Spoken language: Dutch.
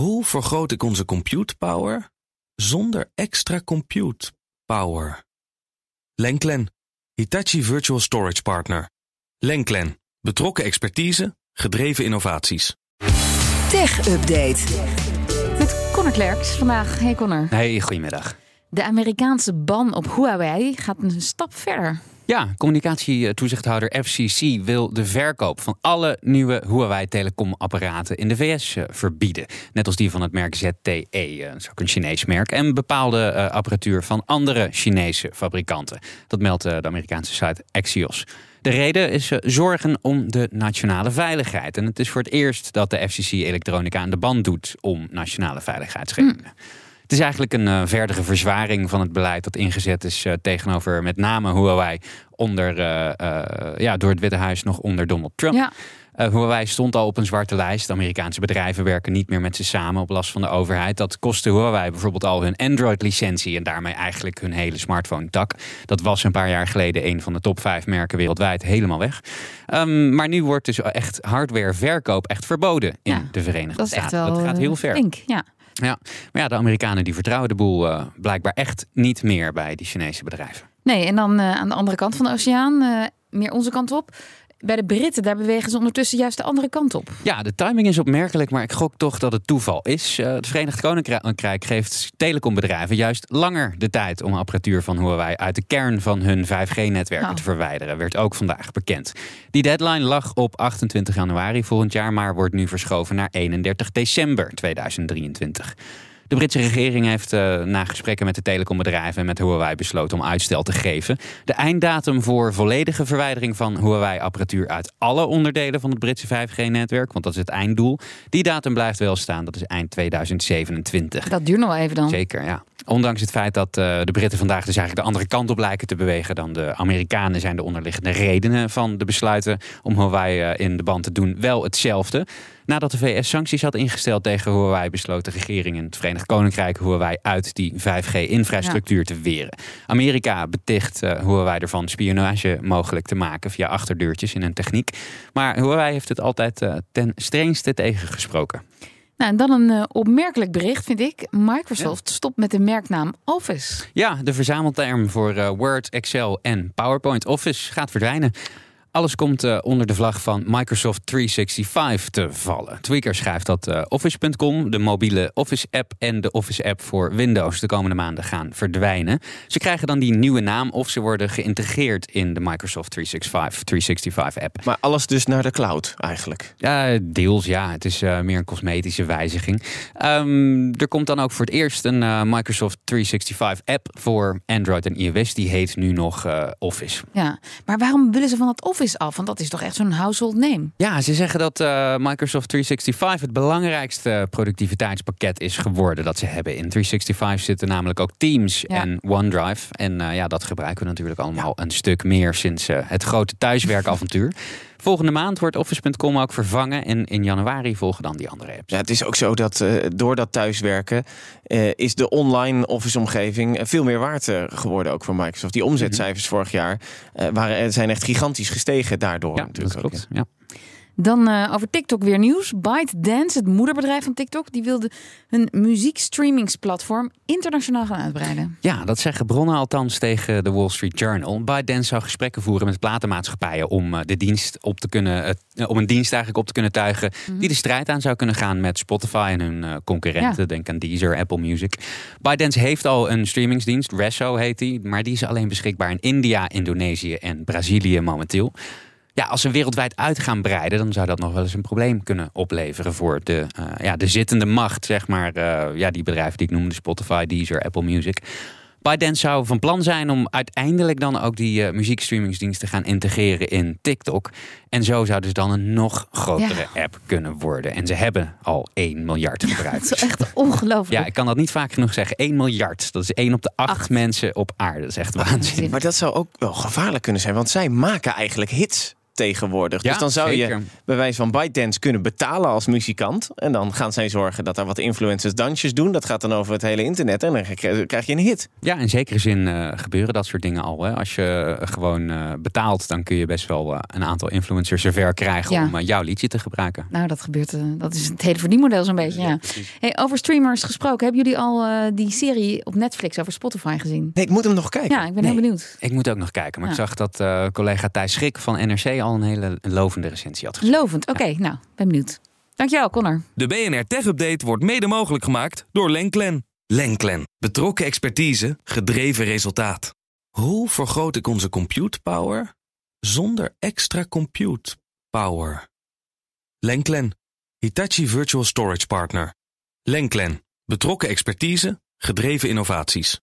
Hoe vergroot ik onze compute power zonder extra compute power? Lenklen, Hitachi Virtual Storage Partner. Lenklen, betrokken expertise, gedreven innovaties. Tech Update. Met Connor Klerks vandaag. Hey Connor. Hey, goedemiddag. De Amerikaanse ban op Huawei gaat een stap verder. Ja, communicatietoezichthouder FCC wil de verkoop van alle nieuwe Huawei telecomapparaten in de VS eh, verbieden. Net als die van het merk ZTE, eh, dat is ook een Chinees merk, en bepaalde eh, apparatuur van andere Chinese fabrikanten. Dat meldt de Amerikaanse site Axios. De reden is zorgen om de nationale veiligheid. En het is voor het eerst dat de FCC elektronica aan de band doet om nationale veiligheidsredenen. Het is eigenlijk een uh, verdere verzwaring van het beleid dat ingezet is uh, tegenover met name Huawei onder, uh, ja, door het Witte Huis nog onder Donald Trump. Ja. Huawei stond al op een zwarte lijst. Amerikaanse bedrijven werken niet meer met ze samen op last van de overheid. Dat kostte Huawei bijvoorbeeld al hun Android-licentie en daarmee eigenlijk hun hele smartphone-tak. Dat was een paar jaar geleden een van de top vijf merken wereldwijd helemaal weg. Um, maar nu wordt dus echt hardwareverkoop echt verboden in Ja, de Verenigde Dat is echt Staten. wel dat gaat heel eh, ver. ja. Ja, maar ja, de Amerikanen die vertrouwen de boel eh, blijkbaar echt niet meer bij die Chinese bedrijven. Nee, en dan eh, aan de andere kant van de oceaan, eh, meer onze kant op. Bij de Britten, daar bewegen ze ondertussen juist de andere kant op. Ja, de timing is opmerkelijk, maar ik gok toch dat het toeval is. Eh, het Verenigd Koninkrijk geeft telecombedrijven juist langer de tijd om apparatuur van Huawei uit de kern van hun 5G-netwerken Oh. te verwijderen. Werd ook vandaag bekend. Die deadline lag op 28 januari volgend jaar, maar wordt nu verschoven naar 31 december 2023. De Britse regering heeft eh, na gesprekken met de telecombedrijven en met Huawei besloten om uitstel te geven. De einddatum voor volledige verwijdering van Huawei-apparatuur uit alle onderdelen van het Britse 5G-netwerk, want dat is het einddoel, die datum blijft wel staan. Dat is eind 2027. Dat duurt nog wel even dan. Zeker, ja. Ondanks het feit dat eh, de Britten vandaag dus eigenlijk de andere kant op lijken te bewegen dan de Amerikanen, zijn de onderliggende redenen van de besluiten om Huawei eh, in de band te doen wel hetzelfde. Nadat de VS sancties had ingesteld tegen Huawei, besloot de regering in het Verenigd Koninkrijk Huawei uit die 5G-infrastructuur te weren. Amerika beticht eh, Huawei ervan spionage mogelijk te maken via achterdeurtjes in hun techniek. Maar Huawei heeft het altijd eh, ten strengste tegengesproken. Nou, en dan een eh, opmerkelijk bericht, vind ik. Microsoft stopt met de merknaam Office. Ja, de verzamelterm voor Word, Excel en PowerPoint Office gaat verdwijnen. Alles komt eh, onder de vlag van Microsoft 365 te vallen. Tweaker schrijft dat eh, Office.com, de mobiele Office-app en de Office-app voor Windows de komende maanden gaan verdwijnen. Ze krijgen dan die nieuwe naam of ze worden geïntegreerd in de Microsoft 365, 365-app. Maar alles dus naar de cloud eigenlijk. Ja, deels ja. Het is eh, meer een cosmetische wijziging. Ehm, er komt dan ook voor het eerst een Microsoft 365 app voor Android en iOS. Die heet nu nog eh, Office. Ja, maar waarom willen ze van dat Office af? Want dat is toch echt zo'n household name? Ja, ze zeggen dat eh, Microsoft 365 het belangrijkste productiviteitspakket is geworden dat ze hebben. In 365 zitten namelijk ook Teams Ja. en OneDrive. En eh, ja, dat gebruiken we natuurlijk allemaal een stuk meer sinds eh, het grote thuiswerkavontuur. Volgende maand wordt Office.com ook vervangen en in januari volgen dan die andere apps. Ja, het is ook zo dat eh, door dat thuiswerken eh, is de online Office-omgeving eh, veel meer waard geworden ook voor Microsoft. Die omzetcijfers vorig jaar waren, zijn echt gigantisch gestegen daardoor. Ja, dat natuurlijk ook, klopt. Ja. Dan eh, over TikTok weer nieuws. ByteDance, het moederbedrijf van TikTok, die wilde hun muziekstreamingsplatform internationaal gaan uitbreiden. Ja, dat zeggen bronnen althans tegen de Wall Street Journal. ByteDance zou gesprekken voeren met platenmaatschappijen om eh, de dienst op te kunnen, eh, om een dienst eigenlijk op te kunnen tuigen die de strijd aan zou kunnen gaan met Spotify en hun concurrenten. Ja. Denk aan Deezer, Apple Music. ByteDance heeft al een streamingsdienst, Resso heet die, maar die is alleen beschikbaar in India, Indonesië en Brazilië momenteel. Ja, als ze wereldwijd uit gaan breiden, dan zou dat nog wel eens een probleem kunnen opleveren voor de, eh, ja, de zittende macht, zeg maar. eh, ja, die bedrijven die ik noemde, Spotify, Deezer, Apple Music. ByteDance zou van plan zijn om uiteindelijk dan ook die eh, muziekstreamingsdiensten te gaan integreren in TikTok. En zo zou dus dan een nog grotere app kunnen worden. En ze hebben al 1 miljard Dat gebruikers. is echt ongelooflijk. Ja, ik kan dat niet vaak genoeg zeggen. 1 miljard. Dat is 1 op de 8 mensen op aarde. Dat is echt waanzin. Maar dat zou ook wel gevaarlijk kunnen zijn, want zij maken eigenlijk hits tegenwoordig. Ja, dus dan zou je bij wijze van ByteDance kunnen betalen als muzikant. En dan gaan zij zorgen dat er wat influencers dansjes doen. Dat gaat dan over het hele internet en dan krijg je een hit. Ja, in zekere zin eh, gebeuren dat soort dingen al. Hè. Als je gewoon eh, betaalt, dan kun je best wel eh, een aantal influencers zover krijgen Ja. om jouw liedje te gebruiken. Nou, dat gebeurt. eh, dat is het hele verdienmodel zo'n beetje. Ja. Hey, over streamers gesproken. Hebben jullie al eh, die serie op Netflix over Spotify gezien? Nee, ik moet hem nog kijken. Ja, ik ben heel benieuwd. Ik moet ook nog kijken, maar Ja. ik zag dat eh, collega Thijs Schrik van NRC al een hele lovende recensie had geschreven. Lovend. Oké, nou, ben benieuwd. Dankjewel, Connor. De BNR Tech Update wordt mede mogelijk gemaakt door Lenklen. Lenklen. Betrokken expertise, gedreven resultaat. Hoe vergroot ik onze compute power zonder extra compute power? Lenklen. Hitachi Virtual Storage Partner. Lenklen. Betrokken expertise, gedreven innovaties.